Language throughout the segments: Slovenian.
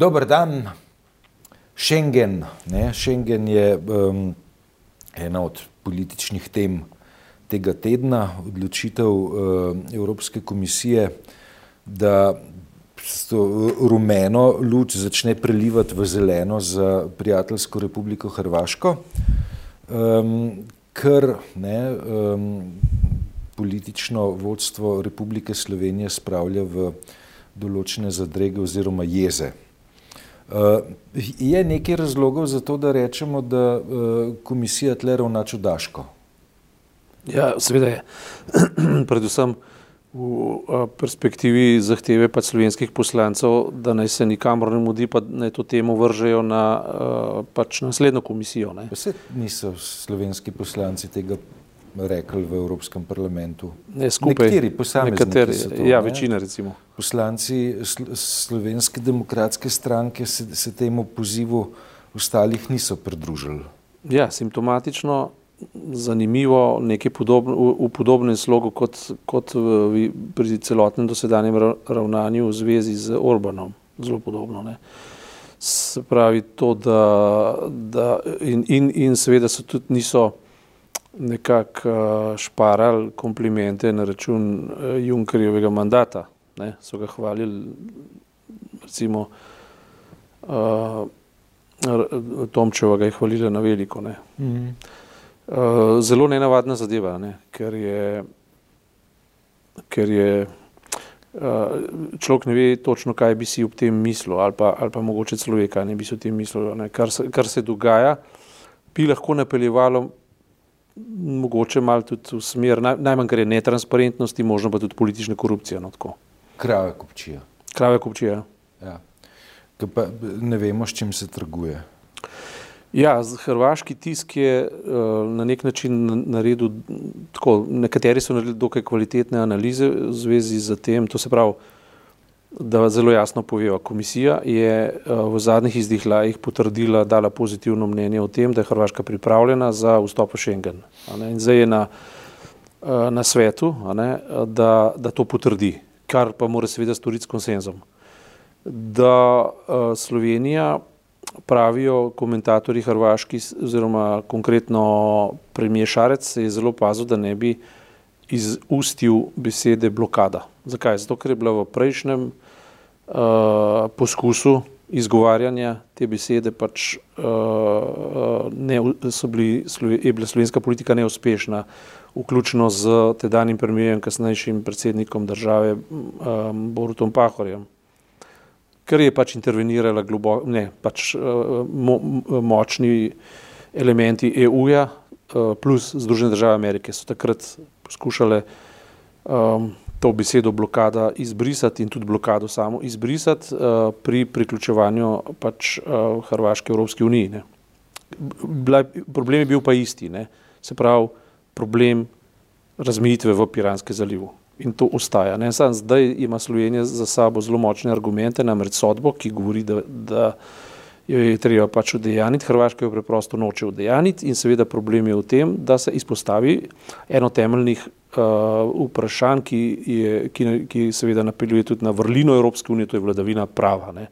Dober dan, Schengen. Ne? Schengen je um, ena od političnih tem tega tedna, odločitev uh, Evropske komisije, da to rumeno luč začne prelivati v zeleno za prijateljsko republiko Hrvaško, um, ker ne, um, politično vodstvo Republike Slovenije spravlja v določene zadrege oziroma jeze. Je nekaj razlogov za to, da rečemo, da uh, komisija tle ravna čudaško? Ja, seveda je. Predvsem v perspektivi zahteve pa slovenskih poslancev, da naj se nikamor ne mudi, pa naj to temo vržejo na pač naslednjo komisijo. Ne. Vse niso slovenski poslanci tega rekli v Evropskem parlamentu. Ne, skupaj. Nekateri posamezniki Nekateri, to, ja, ne. večina recimo. Poslanci Sl- Slovenske demokratske stranke se, se temu pozivu ostalih niso pridružili. Ja, simptomatično, zanimivo, nekaj podobno, v, v podobnem slogu kot, kot v, pri celotnem dosedanjem ra- ravnanju v zvezi z Orbanom. Zelo podobno. Ne. Se pravi to, da, da in, in, in seveda so tudi niso nekako uh, šparali komplimente na račun uh, Junkerjevega mandata. Ne. So ga hvalili recimo uh, Tomčeva ga je hvalila na veliko. Ne. Mm. Uh, zelo nenavadna zadeva, ne? ker je, ker je uh, človek ne ve točno, kaj bi si ob tem mislil, ali pa, ali pa mogoče celo ve, kaj ne bi si o tem mislil. Ne? Kar, se, kar se dogaja, bi lahko napeljevalo mogoče malo tudi v smer, naj, najmanj kar je netransparentnosti, možno pa tudi politične korupcije. No, tako. Krave kopčija. Krave kupčije. Ja. Ke Pa ne vemo, s čim se trguje. Ja, hrvaški tisk je uh, na nek način na- naredil, tako, nekateri so naredili dokaj kvalitetne analize v zvezi z tem, to se pravi, da zelo jasno povejo. Komisija je uh, v zadnjih izdihljajih potrdila, dala pozitivno mnenje o tem, da je Hrvaška pripravljena za vstop v Schengen. In zdaj je na, uh, na svetu, ne, da, da to potrdi, kar pa mora seveda storiti s konsenzom. Da uh, Slovenija pravijo komentatorji hrvaški oziroma konkretno premijer Šarec je zelo pazil, da ne bi izustil besede blokada. Zakaj? Zato, ker je bila v prejšnjem uh, poskusu izgovarjanja te besede pač uh, ne, bili, je bila slovenska politika neuspešna, vključno z tedanjim premijerjem, kasnejšim predsednikom države um, Borutom Pahorjem ker je pač intervenirala globo, ne, pač, uh, mo, močni elementi EU-ja uh, plus Združene države Amerike so takrat poskušale um, to besedo blokada izbrisati in tudi blokado samo izbrisati uh, pri priključevanju pač uh, Hrvaške Evropski uniji. Ne. Bila, problem je bil pa isti, ne. se pravi problem razmejitve v Piranskem zalivu. In to ostaja. Ne. Sam zdaj ima Slovenija za sabo zelo močne argumente, namreč sodbo, ki govori, da, da jo je treba pač udejaniti, Hrvaška jo preprosto noče udejaniti in seveda problem je v tem, da se izpostavi eno temeljnih uh, vprašanj, ki, je, ki, ki seveda napeljuje tudi na vrlino Evropske unije, to je vladavina prava. Ne.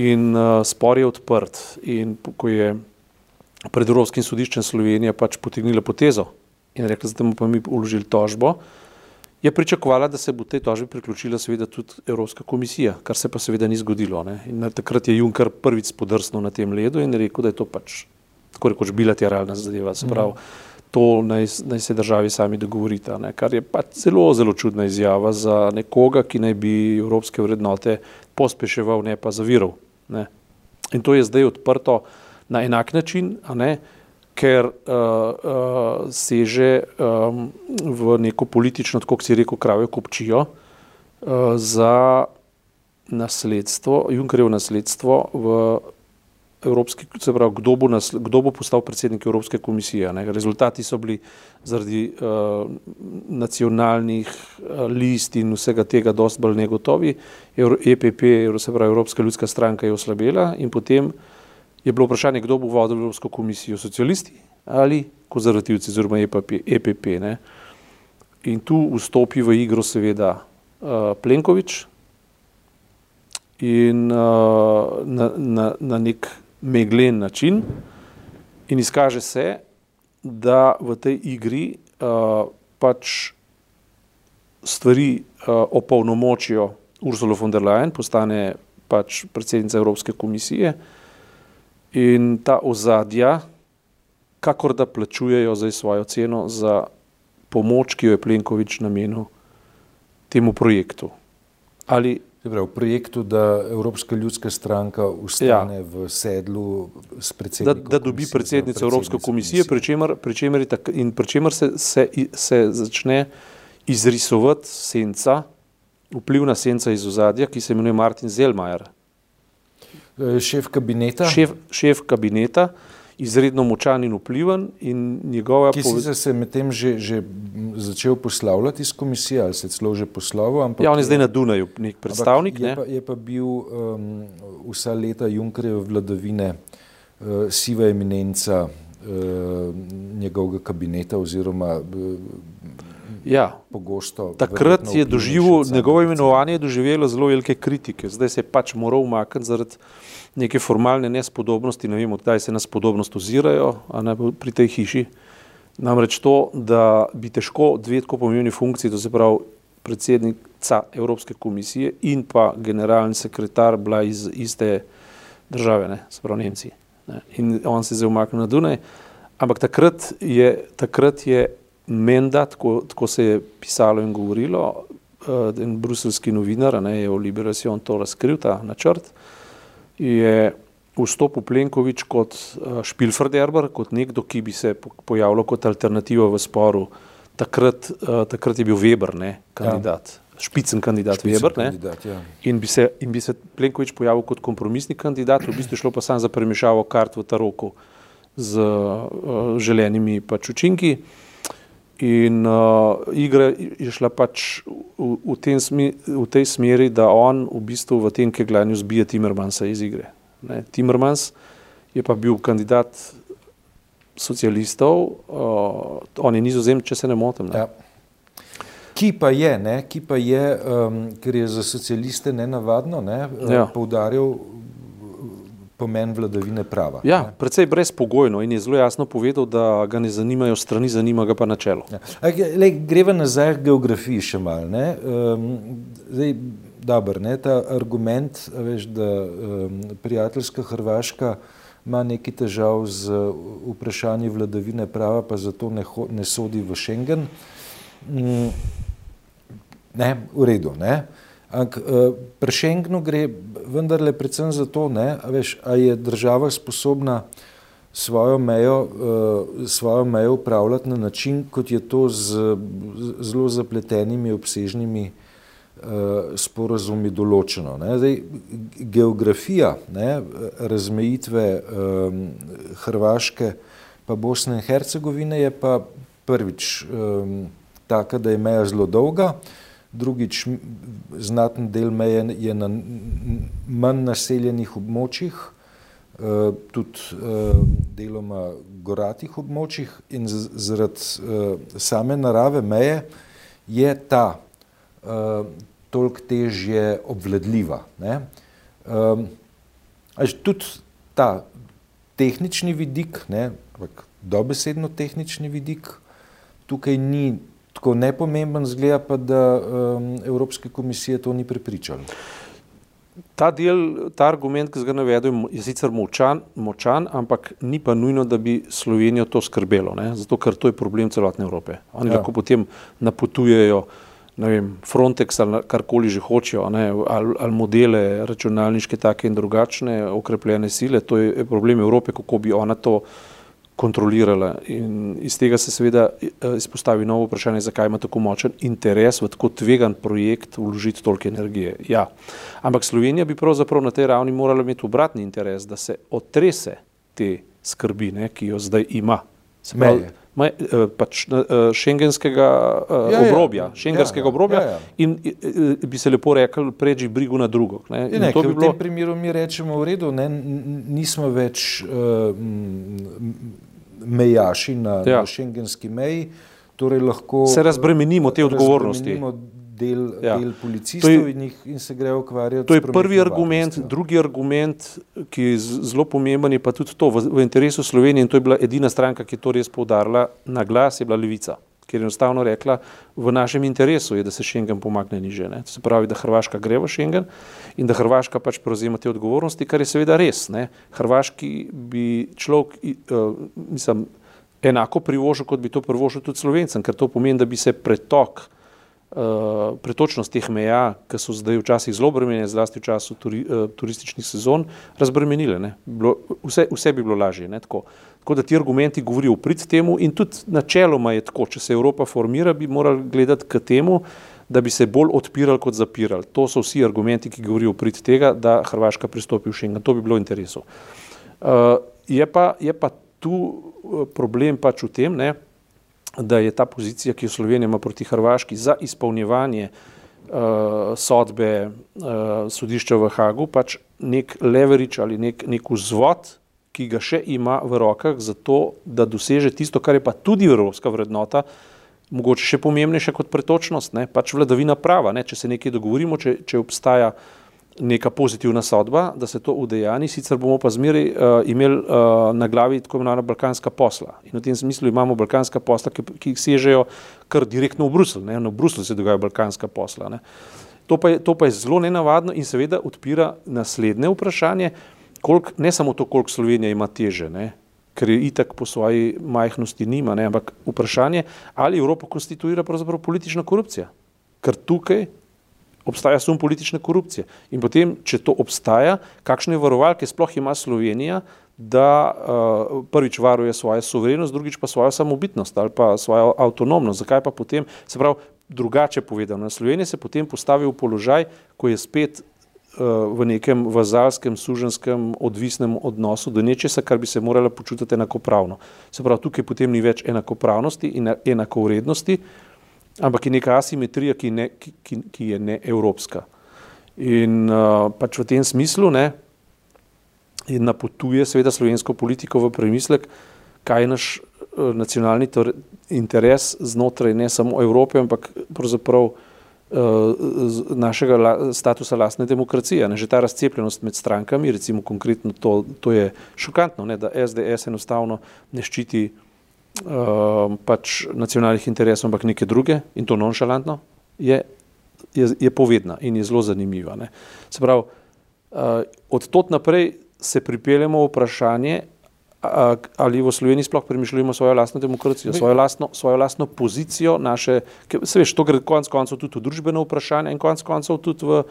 In uh, spor je odprt in ko je pred Evropskim sodiščem Slovenija pač potegnila potezo in rekla, da bomo pa mi uložili tožbo, je pričakovala, da se bo tej tožbi priključila seveda tudi Evropska komisija, kar se pa seveda ni zgodilo. Ne. In takrat je Juncker prvič spodrsnil na tem ledu in rekel, da je to pač tako rekoč bilateralna zadeva, se pravi, to naj, naj se državi sami dogovorita, ne, kar je pač zelo, zelo čudna izjava za nekoga, ki naj bi evropske vrednote pospeševal, ne pa zaviral. Ne. In to je zdaj odprto na enak način, a ne, ker uh, uh, seže um, v neko politično, tako kot si rekel, krave kopčijo uh, za nasledstvo, Junkerjevo nasledstvo v Evropski, se pravi, kdo bo, nas, kdo bo postal predsednik Evropske komisije. Ne? Rezultati so bili zaradi uh, nacionalnih uh, list in vsega tega dosti bolj negotovi. Euro, EPP, se pravi Evropska ljudska stranka, je oslabela in potem je bilo vprašanje, kdo bo vodil Evropsko komisijo, socialisti ali konzervativci, oziroma EPP. EPP ne? In tu vstopi v igro seveda uh, Plenković, in uh, na, na, na nek meglen način, in izkaže se, da v tej igri uh, pač stvari uh, opolnomočijo Ursula von der Leyen, postane pač predsednica Evropske komisije in ta ozadja, kakor da plačujejo za svojo ceno za pomoč, ki jo je Plenković namenil temu projektu. Ali Prav, v projektu, da Evropska ljudska stranka ustane ja. v sedlu s predsednikom. Da, da dobi predsednico Evropske komisije, pri čemer, tak, pri čemer se, se, se začne izrisovati senca, vplivna senca iz ozadja, ki se imenuje Martin Zelmajer. Eh, šef kabineta. Šef, šef kabineta, izredno močan in vpliven. In njegova ki poved... se medtem že, že začel poslavljati iz komisije, ali se je celo že poslavil. Ja, on je zdaj na Dunaju, nek predstavnik. Je, ne? pa, je pa bil um, vsa leta Junkerjeve vladavine uh, siva eminenca uh, njegovega kabineta oziroma uh, Ja, pogosto. Takrat je doživel, njegovo imenovanje je doživelo zelo velike kritike, zdaj se je pač moral umakniti zaradi neke formalne nespodobnosti, ne vem, odkdaj se nas podobnost ozirajo ne, pri tej hiši. Namreč to, da bi težko dve tako pomembni funkciji, to se pravi predsednica Evropske komisije in pa generalni sekretar bila iz iste države, ne, se pravi Nemci. Ne. In on se je zdaj umaknil na Dunaj, ampak takrat je, takrat je menda, tako, tako se je pisalo in govorilo, uh, en bruselski novinar ne, je v Liberacijo to razkril, ta načrt, je vstopil Plenković kot uh, špilferderber, kot nekdo, ki bi se pojavljal kot alternativa v sporu. Takrat, uh, takrat je bil Weber, ne, kandidat. Ja. Špicen kandidat, Špicen Weber, kandidat, ja. in, bi se, in bi se Plenković pojavil kot kompromisni kandidat, v bistvu šlo pa samo za premešavo kart v Taroku z uh, želenimi pač učinki. In uh, igra je šla pač v, v, smi, v tej smeri, da on v bistvu v tem kegljanju zbije Timmermansa iz igre. Ne? Timmermans je pa bil kandidat socialistov, uh, on je nizozem, če se ne motim. Ne? Ja. Ki pa je, ne, ki pa je um, ker je za socialiste nenavadno, ne, ja. poudarjal pomen vladavine prava. Ja, predvsej brezpogojno in je zelo jasno povedal, da ga ne zanimajo strani, zanima ga pa načelo. Ja. Greva nazaj k geografiji še malo. Um, zdaj, dober, ne, ta argument, veš, da um, prijateljska Hrvaška ima neki težav z vprašanjem vladavine prava, pa zato ne, ne sodi v Schengen. Um, ne, v redu. Ne. Ampak uh, pri Schengenu gre vendarle predvsem za to, ne, a veš, a je država sposobna svojo mejo, uh, svojo mejo upravljati na način, kot je to z, zelo zapletenimi, obsežnimi uh, sporazumi določeno. Ne. Zdaj, geografija ne, razmejitve um, Hrvaške pa Bosne in Hercegovine je pa prvič um, taka, da je meja zelo dolga, drugič znaten del meje je na manj naseljenih območjih, eh, tudi eh, deloma goratih območjih in zaradi eh, same narave meje je ta toliko težje obvladljiva. Ne? Tudi ta tehnični vidik, ne, dobesedno tehnični vidik, tukaj ni tako nepomemben, zgleda pa, da um, Evropske komisije to ni prepričalo. Ta del, ta argument, ki ga navedem, je sicer močan, močan, ampak ni pa nujno, da bi Slovenijo to skrbelo, ne? zato ker to je problem celotne Evrope. Oni ja. lahko potem napotujejo vem, Frontex ali karkoli že hočejo, ali, ali modele računalniške take in drugačne okrepljene sile, to je problem Evrope, kako bi ona to kontrolirala. In iz tega se seveda eh, izpostavi novo vprašanje, zakaj ima tako močen interes v tako tvegan projekt vložiti toliko energije. Ja. Ampak Slovenija bi pravzaprav na tej ravni morala imeti obratni interes, da se otrese te skrbi, ne, ki jo zdaj ima. Pravi, ma, eh, pač eh, šengenskega ja, ja, obrobja, šengenskega ja, obrobja ja, ja. in bi se lepo rekel, preži brigo na drugo. Ne. Ne, to bi bilo... V tem primeru mi rečemo v redu, ne, nismo več uh, mejaši na, ja. na šengenski meji, torej lahko se razbremenimo te odgovornosti. Del, ja. del policistov je, in, jih, in se grejo ukvarjati. To je prvi argument. Drugi argument, ki je zelo pomemben, je pa tudi to v, v interesu Slovenije in to je bila edina stranka, ki je to res poudarila na glas, je bila Levica. Ker je enostavno rekla, v našem interesu je, da se Schengen pomakne niže. Ne? Se pravi, da Hrvaška gre v Schengen in da Hrvaška pač prevzema te odgovornosti, kar je seveda res. Ne? Hrvaški bi človek, uh, mislim, enako privožil, kot bi to privožil tudi Slovencem, ker to pomeni, da bi se pretok uh, pretočnost teh meja, ki so zdaj včasih zelo obremenjene, zlasti v času turi, uh, turističnih sezon, razbremenile. Bilo, vse, vse bi bilo lažje. Tako, tako da ti argumenti govorijo prid temu in tudi načeloma je tako, če se Evropa formira, bi morali gledati k temu, da bi se bolj odpirali kot zapirali. To so vsi argumenti, ki govorijo prid tega, da Hrvaška pristopi v Schengen. To bi bilo v interesu. Uh, je, pa, je pa tu problem pač v tem, ne, da je ta pozicija, ki jo Slovenija ima proti Hrvaški za izpolnjevanje uh, sodbe uh, sodišča v Hagu, pač nek leverage ali nek, nek vzvod, ki ga še ima v rokah za to, da doseže tisto, kar je pa tudi evropska vrednota, mogoče še pomembnejša kot pretočnost, ne? pač vladavina prava, ne? če se nekaj dogovorimo, če, če obstaja uh, neka pozitivna sodba, da se to udejani, sicer bomo pa zmeraj uh, imeli uh, na glavi tako imenovana balkanska posla. In v tem smislu imamo balkanska posla, ki, ki sežejo kar direktno v Bruselj. Ne? No, v Bruslju se dogaja balkanska posla. Ne? To, pa je, to pa je zelo nenavadno in seveda odpira naslednje vprašanje, kolik, ne samo to, koliko Slovenija ima teže, ne? ker je itak po svoji majhnosti nima, ne? ampak vprašanje, ali Evropa konstituira pravzaprav politična korupcija. Ker tukaj obstaja sum politične korupcije. In potem, če to obstaja, kakšne varovalke sploh ima Slovenija, da uh, prvič varuje svojo suverenost, drugič pa svojo samobitnost ali pa svojo avtonomnost. Zakaj pa potem, se pravi, drugače povedano, na Sloveniji se potem postavi v položaj, ko je spet uh, v nekem vazalskem, suženskem, odvisnem odnosu do nečesa, kar bi se morala počutiti enakopravno. Se pravi, tukaj potem ni več enakopravnosti in enakovrednosti, ampak je neka asimetrija, ki, ne, ki, ki, ki je ne evropska. In uh, pač v tem smislu ne, napotuje seveda slovensko politiko v premislek, kaj je naš uh, nacionalni interes znotraj ne samo Evrope, ampak pravzaprav uh, našega statusa lastne demokracije. Ne, že ta razcepljenost med strankami, recimo konkretno to, to je šokantno, ne, da SDS enostavno ne ščiti uh, pač nacionalnih interesov, ampak neke druge in to nonšalantno, je, je, je povedna in je zelo zanimiva. Ne. Se pravi, uh, od tot naprej se pripeljemo v vprašanje, ali v Sloveniji sploh premišljujemo svojo lastno demokracijo, svojo lastno, svojo lastno pozicijo, naše, se veš, to gre konec koncev tudi v družbeno vprašanje in konec koncev tudi v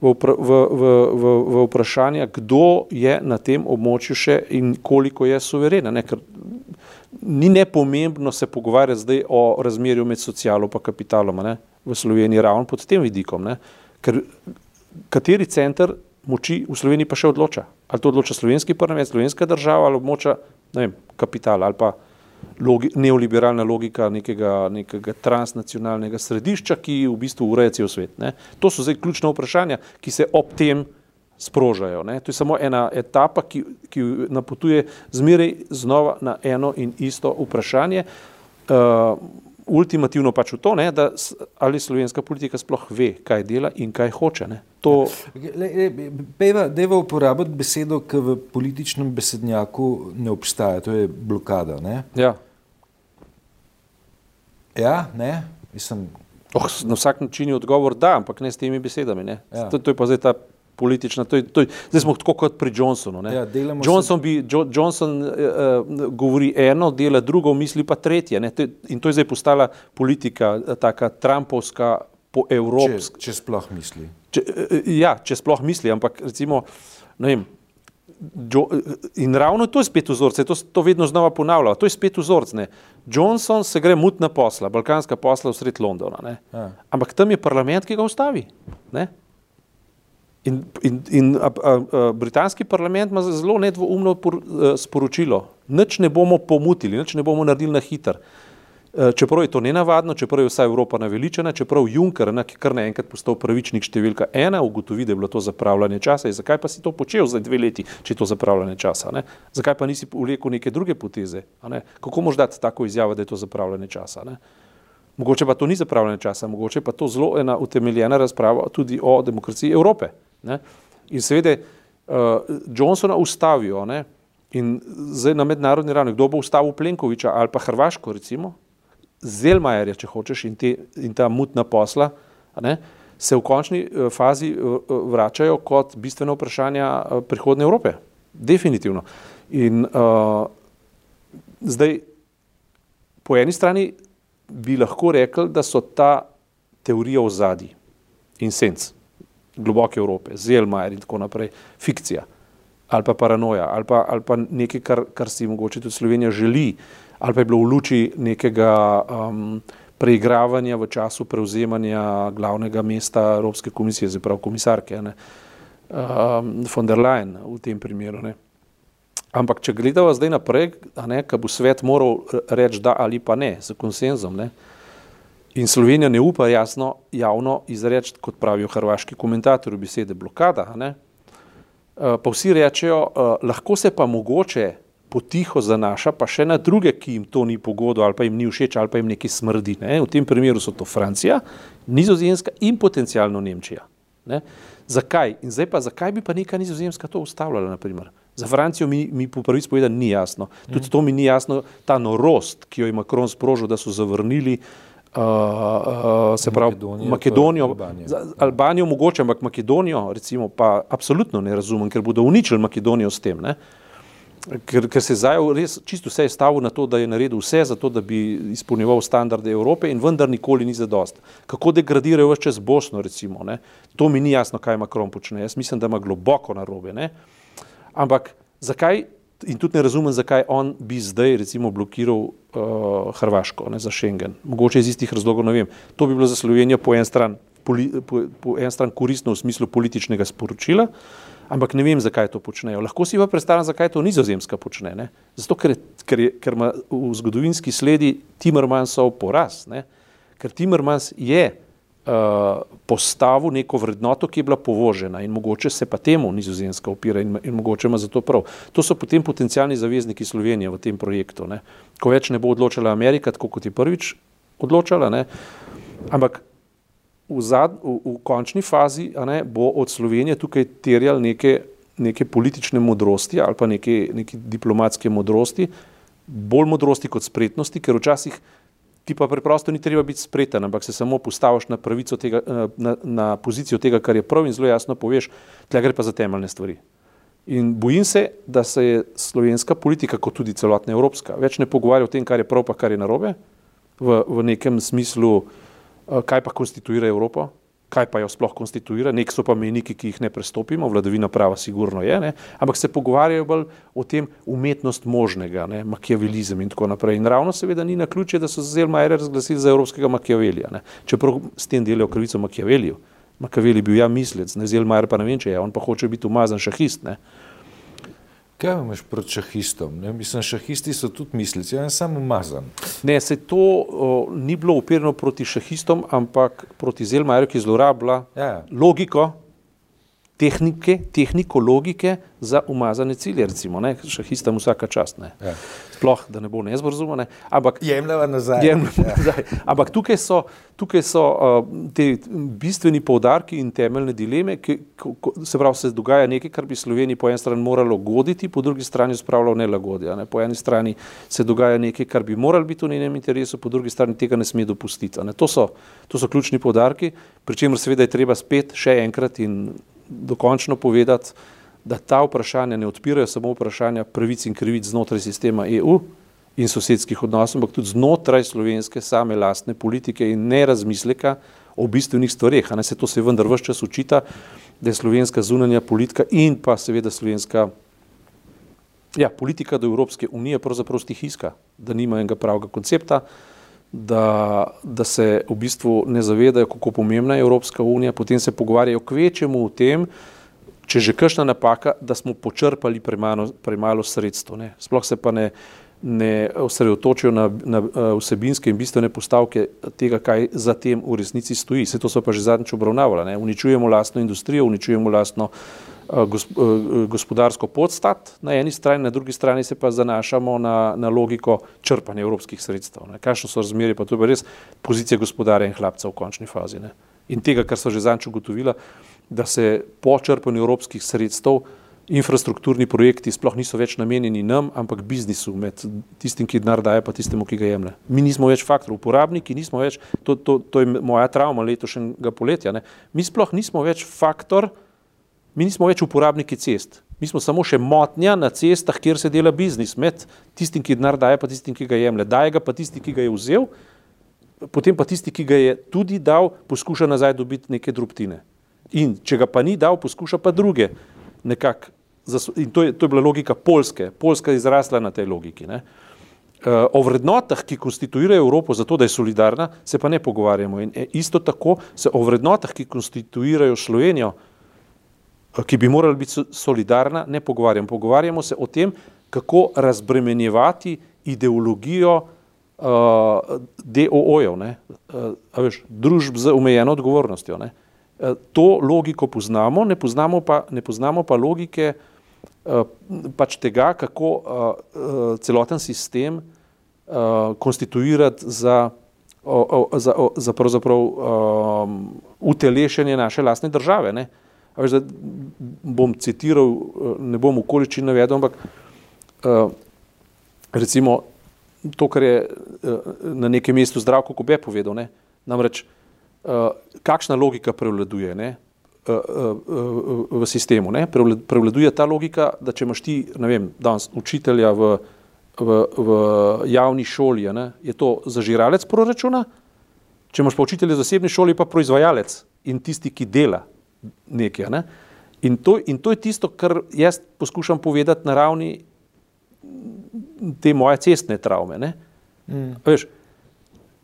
V, v, v, v, v vprašanje, kdo je na tem območju še in koliko je suverena. Ne? Ker ni nepomembno se pogovarjati zdaj o razmerju med socialom in kapitalom ne, v Sloveniji, ravno pod tem vidikom. Ne, ker kateri center moči v Sloveniji pa še odloča? Ali to odloča slovenski parlament, slovenska država ali območja kapitala ali pa logi, neoliberalna logika nekega, nekega transnacionalnega središča, ki v bistvu ureja cel svet. Ne. To so zdaj ključna vprašanja, ki se ob tem sprožajo. Ne? To je samo ena etapa, ki, ki napotuje zmeraj znova na eno in isto vprašanje. Uh, ultimativno pač v to, ne, da ali slovenska politika sploh ve, kaj dela in kaj hoče. To... Peva, deva uporabiti besedo, ki v političnem besednjaku ne obstaja, to je blokada. Ne? Ja. Ja, ne, mislim. Oh, na vsak način je odgovor da, ampak ne s temi besedami. Ja. To, to je pa zdaj ta politična. To je, to je, zdaj smo tako kot pri Johnsonu. Ja, Johnson, se... bi, jo, Johnson uh, govori eno, dela drugo, misli pa tretje. To je, in to je zdaj postala politika, taka Trumpovska, po evropska. Če, če sploh misli. Če, ja, če sploh misli, ampak recimo, ne vem. Jo, in ravno to je spet vzorce, to, to vedno znova ponavlja, to je spet vzorce. Johnson se gre mutna posla, balkanska posla v sred Londona. Ja. Ampak tam je parlament, ki ga ustavi. Ne? In, in, in a, a, a, britanski parlament ima zelo nedvoumno por, a, sporočilo. Nič ne bomo pomutili, nič ne bomo naredili na hiter. A, čeprav je to nenavadno, čeprav je vsa Evropa naveličena, čeprav Juncker, ki kar naenkrat postal pravičnik številka ena, ugotovi, da je bilo to zapravljanje časa. In zakaj pa si to počel za dve leti, če je to zapravljanje časa? Ne? Zakaj pa nisi vlekel neke druge poteze? Ne? Kako moš dati tako izjavo, da je to zapravljanje časa? Ne? Mogoče pa to ni zapravljanje časa, mogoče pa to zelo ena utemeljena razprava tudi o demokraciji Evrope. Ne? In seveda uh, Johnsona ustavijo ne? in zdaj na mednarodni ravni, kdo bo ustavil Plenkoviča ali pa Hrvaško recimo, Zelmajerja, če hočeš, in, te, in ta mutna posla, ne? se v končni uh, fazi uh, vračajo kot bistveno vprašanja prihodne Evrope. Definitivno. In uh, zdaj, po eni strani bi lahko rekli, da so ta teorija v zadnji in sens globoke Evrope, Zelmajer in tako naprej, fikcija ali pa paranoja ali pa, ali pa nekaj, kar, kar si mogoče tudi Slovenija želi, ali pa je bilo v luči nekega um, preigravanja v času prevzemanja glavnega mesta Evropske komisije, zaprav komisarke, ne, um, von der Leyen v tem primeru. Ne. Ampak, če gledamo zdaj naprej, ko bo svet moral reči da ali pa ne, z konsenzom, ne, in Slovenija ne upa jasno, javno izreči, kot pravijo hrvaški komentatorji, besede blokada, ne, eh, pa vsi rečejo, eh, lahko se pa mogoče potiho zanaša pa še na druge, ki jim to ni pogodo ali pa jim ni všeč ali pa jim nekaj smrdi. Ne. V tem primeru so to Francija, Nizozemska in potencialno Nemčija. Ne. Zakaj? In zdaj pa, zakaj bi pa neka Nizozemska to ustavljala, naprimer? Za Francijo mi, mi po prvi spovedan ni jasno. Tudi to mi ni jasno, ta norost, ki jo je Macron sprožil, da so zavrnili uh, uh, se pravi Makedonijo, Makedonijo Albanijo. Albanijo mogoče, ampak Makedonijo recimo pa absolutno ne razumem, ker bodo uničili Makedonijo s tem. Ne? Ker, ker se zdaj res čisto vse je stavil na to, da je naredil vse za to, da bi izpolnjeval standarde Evrope in vendar nikoli ni zadost. Kako degradirajo vse čez Bosno recimo, ne? to mi ni jasno, kaj Macron počne. Jaz mislim, da ima globoko narobe. Ne? Ampak zakaj, in tudi ne razumem, zakaj on bi zdaj recimo blokiral uh, Hrvaško ne, za Schengen. Mogoče iz istih razlogov ne vem. To bi bilo za Slovenijo po en stran, poli, po, po en stran koristno v smislu političnega sporočila, ampak ne vem, zakaj to počnejo. Lahko si pa predstavljam, zakaj to nizozemska počne. Ne. Zato, ker, ker, ker ima v zgodovinski sledi Timmermansov poraz. Ne. Ker Timmermans je postavil neko vrednoto, ki je bila povožena in mogoče se pa temu nizozemska opira in, in mogoče ima zato prav. To so potem potencijalni zavezniki Slovenije v tem projektu. Ne. Ko več ne bo odločala Amerika, tako kot je prvič odločala, ne. ampak v, zad, v, v končni fazi ne, bo od Slovenije tukaj terjal neke, neke politične modrosti ali pa neke, neke diplomatske modrosti, bolj modrosti kot spretnosti, ker včasih ti pa preprosto ni treba biti spreten, ampak se samo postaviš na, tega, eh, na, na pozicijo tega, kar je prav in zelo jasno poveš, tle gre pa za temeljne stvari. In bojim se, da se je slovenska politika, kot tudi celotna evropska, več ne pogovarja o tem, kar je prav, pa kar je narobe, v, v nekem smislu, eh, kaj pa konstituira Evropo, kaj pa jo sploh konstituira, nek so pa meniki, ki jih ne prestopimo, vladavina prava sigurno je, ne? ampak se pogovarjajo bolj o tem umetnost možnega, ne? makiavelizem in tako naprej. In ravno seveda ni na ključe, da so Zelmajer razglasili za evropskega makiavelija, ne? čeprav s tem delajo krivico makiaveliju. Makiaveli bil ja mislec, ne Zelmajer pa ne vem, če je, on pa hoče biti umazan šahist. Ne? Kaj imaš proti šahistom? Ne? Mislim, šahisti so tudi misleci, jaz sem umazan. Ne, se to o, ni bilo upirno proti šahistom, ampak proti Zelmajerju, ki zlorablja ja. logiko, tehnike, tehniko logike za umazane cilje, recimo, ne, šahistam vsaka čast, ne. Ja. Sploh, da ne bo nezborzuma, ne, ampak... Jemljava nazaj. Jemljava ja. nazaj. Ampak tukaj so, tukaj so uh, te bistveni poudarki in temeljne dileme, ki, ko, se pravi, se dogaja nekaj, kar bi Sloveniji po eni strani moralo goditi, po drugi strani spravljalo nelagodje. Ne. Po eni strani se dogaja nekaj, kar bi moralo biti v njenem interesu, po drugi strani tega ne sme dopustiti. Ne. To, so, to so ključni poudarki, pri čemer seveda je treba spet še enkrat in dokončno povedati, da ta vprašanja ne odpirajo samo vprašanja pravic in krivic znotraj sistema EU in sosedskih odnosov, ampak tudi znotraj slovenske same lastne politike in ne razmisleka o bistvenih stvareh. A ne se to se vendar vse čas učita, da je slovenska zunanja politika in pa seveda slovenska ja, politika do Evropske unije pravzaprav stihijska, da nima enega pravega koncepta, da, da se v bistvu ne zavedajo, kako pomembna je Evropska unija, potem se pogovarjajo kvečemu o tem, če že kakšna napaka, da smo počrpali premalo, premalo sredstvo. Ne. Sploh se pa ne, ne osredotočijo na, na eh, vsebinske in bistvene postavke tega, kaj za tem v resnici stoji. Vse to so pa že zadnjič obravnavali. Ne. Uničujemo lastno industrijo, uničujemo lastno gospodarsko podstat na eni strani, na drugi strani se pa zanašamo na, na logiko črpanja evropskih sredstev. Kakšno so razmerje, pa to je res pozicija gospodarja in hlapca v končni fazi. Ne? In tega, kar so že zanč ugotovila, da se po črpanju evropskih sredstev infrastrukturni projekti sploh niso več namenjeni nam, ampak biznisu med tistim, ki denar daje, pa tistemu, ki ga jemlje. Mi nismo več faktor, uporabniki nismo več, to, to, to je moja travma letošnjega poletja, ne? mi sploh nismo več faktor, Mi nismo več uporabniki cest, mi smo samo še motnja na cestah, kjer se dela biznis med tistim, ki denar daje, pa tistim, ki ga jemlje. Daje ga pa tisti, ki ga je vzel, potem pa tisti, ki ga je tudi dal, poskuša nazaj dobiti neke drobtine. In če ga pa ni dal, poskuša pa druge nekako. In to je, to je bila logika Polske. Polska je izrasla na tej logiki. Ne? Uh, o vrednotah, ki konstituirajo Evropo, zato da je solidarna, se pa ne pogovarjamo. In e, isto tako se o vrednotah, ki konstituirajo Slovenijo, ki bi morala biti solidarna, ne pogovarjamo. Pogovarjamo se o tem, kako razbremenjevati ideologijo uh, DOO-jev, uh, družb z omejeno odgovornostjo. Ne. Uh, to logiko poznamo, ne poznamo pa, ne poznamo pa logike uh, pač tega, kako uh, celoten sistem konstituirati za, za, za pravzaprav utelešenje naše lastne države. Ne. Veš, bom citiral, eh, ne bom okoličin navedel, ampak recimo to, kar je na nekem mestu zdravko Kobe povedal, ne? namreč uh, kakšna logika prevladuje ne? Uh, uh, uh, v sistemu. Ne? Prevladuje ta logika, da če imaš ti, ne vem, danes učitelja v, v, v javni šoli, ne? je to zažiralec proračuna, če imaš pa učitelja v zasebni šoli, pa proizvajalec in tisti, ki dela nekaj. Ne? In, to, in to je tisto, kar jaz poskušam povedati na ravni te moje cestne travme. Mm. Veš,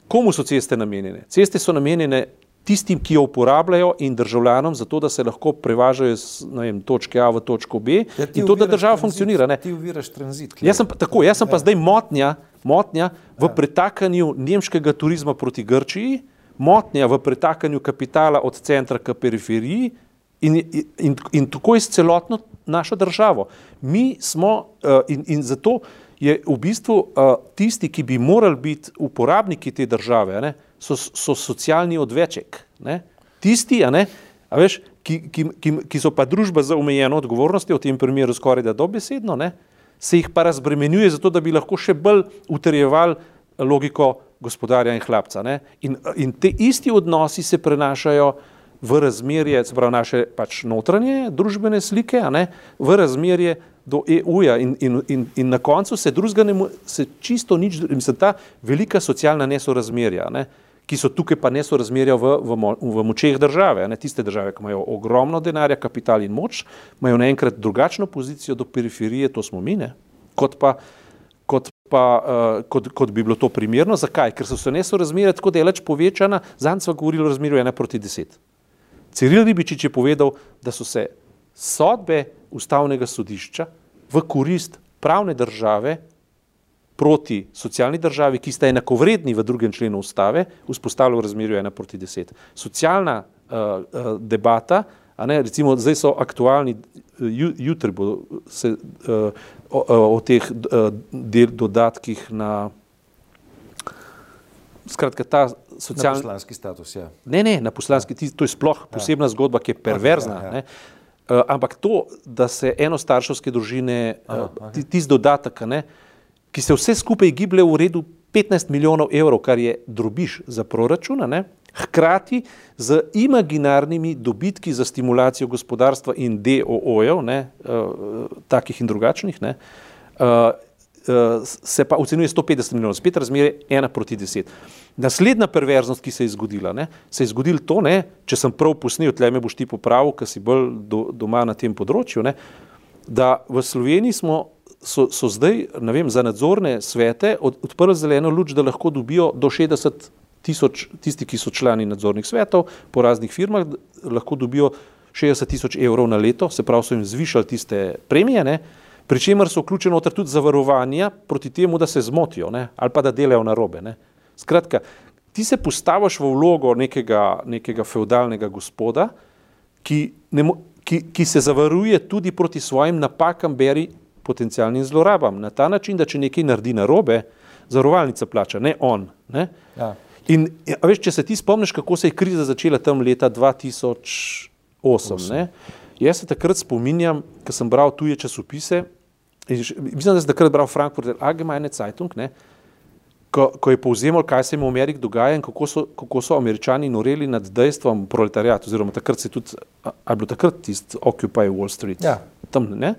komu so ceste namenjene? Ceste so namenjene tistim, ki jo uporabljajo in državljanom, zato da se lahko prevažajo z vem, točke A v točko B ja, in to, da država transit, funkcionira. Ne? Ti uviraš tranzit. Jaz sem tako, jaz sem ja. pa zdaj motnja, motnja v ja. pretakanju nemškega turizma proti Grčiji, motnja v pretakanju kapitala od centra k periferiji in, in, in tako je s celotno našo državo. Mi smo uh, in, in zato je v bistvu uh, tisti, ki bi morali biti uporabniki te države, ne, so, so socialni odveček. Ne. Tisti, a ne, a veš, ki, ki, ki, ki so pa družba za omejeno odgovornostjo, v tem primeru skoraj da dobesedno, ne, se jih pa razbremenjuje zato, da bi lahko še bolj utrjevali logiko gospodarja in hlapca. In, in te isti odnosi se prenašajo v razmerje, se pravi naše pač notranje družbene slike, v razmerje do EU-ja in, in, in, in na koncu se drugega ne se čisto nič, mislim, ta velika socialna nesorazmerja, ne? ki so tukaj pa nesorazmerja v, v, v močeh države, ne? tiste države, ki imajo ogromno denarja, kapital in moč, imajo naenkrat drugačno pozicijo do periferije, to smo mi, ne? kot pa kot, pa, uh, kot, kot bi bilo to primerno. Zakaj? Ker so se nesorazmerja tako delač povečana, zanj smo govorili o razmerju 1 proti 10. Ciril Ribičič je povedal, da so se sodbe ustavnega sodišča v korist pravne države proti socialni državi, ki sta enakovredni v drugem členu ustave, vzpostavili v razmerju 1 proti 10. Socialna uh, uh, debata, a ne, recimo zdaj so aktualni, jutri bo se uh, o, o teh eh, del, dodatkih na. Skratka, ta socialni. Na poslanski status, ja. Ne, ne, na poslanski, ja. to je sploh ja. posebna ja. zgodba, ki je perverzna. Ja, ja. Uh, ampak to, da se enostarševske družine, uh, tisti dodatek, ne, ki se vse skupaj giblje v redu 15 milijonov evrov, kar je drobiš za proračuna, ne, hkrati z imaginarnimi dobitki za stimulacijo gospodarstva in DOO-jev, uh, takih in drugačnih, ne, uh, se pa ocenjuje 150 milijonov, spet razmere 1 proti 10. Naslednja perverznost, ki se je zgodila, ne, se je zgodilo to, ne, če sem prav posnel, tle me boš ti popravil, ker si bolj do, doma na tem področju, ne, da v Sloveniji smo, so, so zdaj, vem, za nadzorne svete od, odprli zeleno luč, da lahko dobijo do 60 tisoč, tisti, ki so člani nadzornih svetov po raznih firmah, lahko dobijo 60 tisoč evrov na leto, se pravi, so jim zvišali tiste premije, ne? Pri čemer so vključeno tudi zavarovanja proti temu, da se zmotijo ne? ali pa da delajo na robe. Ne? Skratka, ti se postaviš v vlogo nekega, nekega feudalnega gospoda, ki, ne, ki, ki se zavaruje tudi proti svojim napakam, beri potencijalnim zlorabam. Na ta način, da če nekaj naredi narobe, zarovalnica plača, ne on. Ne? Ja. In ja, veš, če se ti spomniš, kako se je kriza začela tam leta 2008, jaz se takrat spominjam, ko sem bral tuje časopise, mislim, da sem takrat bral Frankfurt Allgemeine Zeitung, ne, ko, ko je povzemal, kaj se je v Ameriki dogaja in kako so, kako so američani noreli nad dejstvom proletarijata, oziroma takrat se je tudi, a je bilo takrat tisti Occupy Wall Street. Ja. Tam, ne,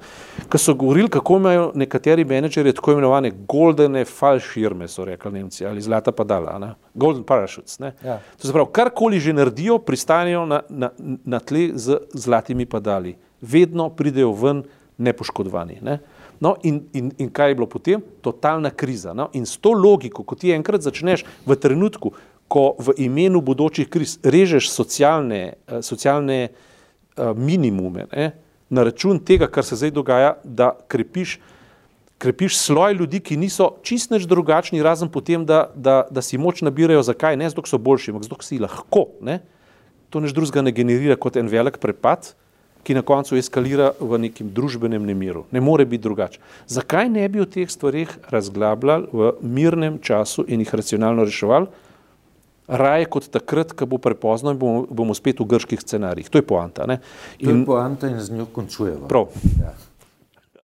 ko so govorili, kako imajo nekateri menedžerji tako imenovane goldene falširme, so rekli Nemci, ali zlata padala, ne, golden parachutes. Ne. Ja. To se pravi, karkoli že naredijo, pristanejo na, na, na tle z zlatimi padali. Vedno pridejo ven nepoškodovani. Ne. No, in, in, in kaj je bilo potem? Totalna kriza. No? In s to logiko, ko ti enkrat začneš v trenutku, ko v imenu bodočih kriz režeš socialne, eh, socialne uh, minimume ne? na račun tega, kar se zdaj dogaja, da krepiš, krepiš sloj ljudi, ki niso čist neč drugačni, razen potem, da, da, da si moč nabirajo, zakaj ne, zato so boljši, ampak zato si lahko. Ne? To neč drugega ne generira kot en velik prepad ki na koncu eskalira v nekem družbenem nemiru. Ne more biti drugače. Zakaj ne bi o teh stvarih razglabljali v mirnem času in jih racionalno reševali, raje kot takrat, ko bo prepozno in bomo, bomo spet v grških scenarijih. To je poanta. Ne? In, to je poanta in z njo končujemo. Prav. Ja.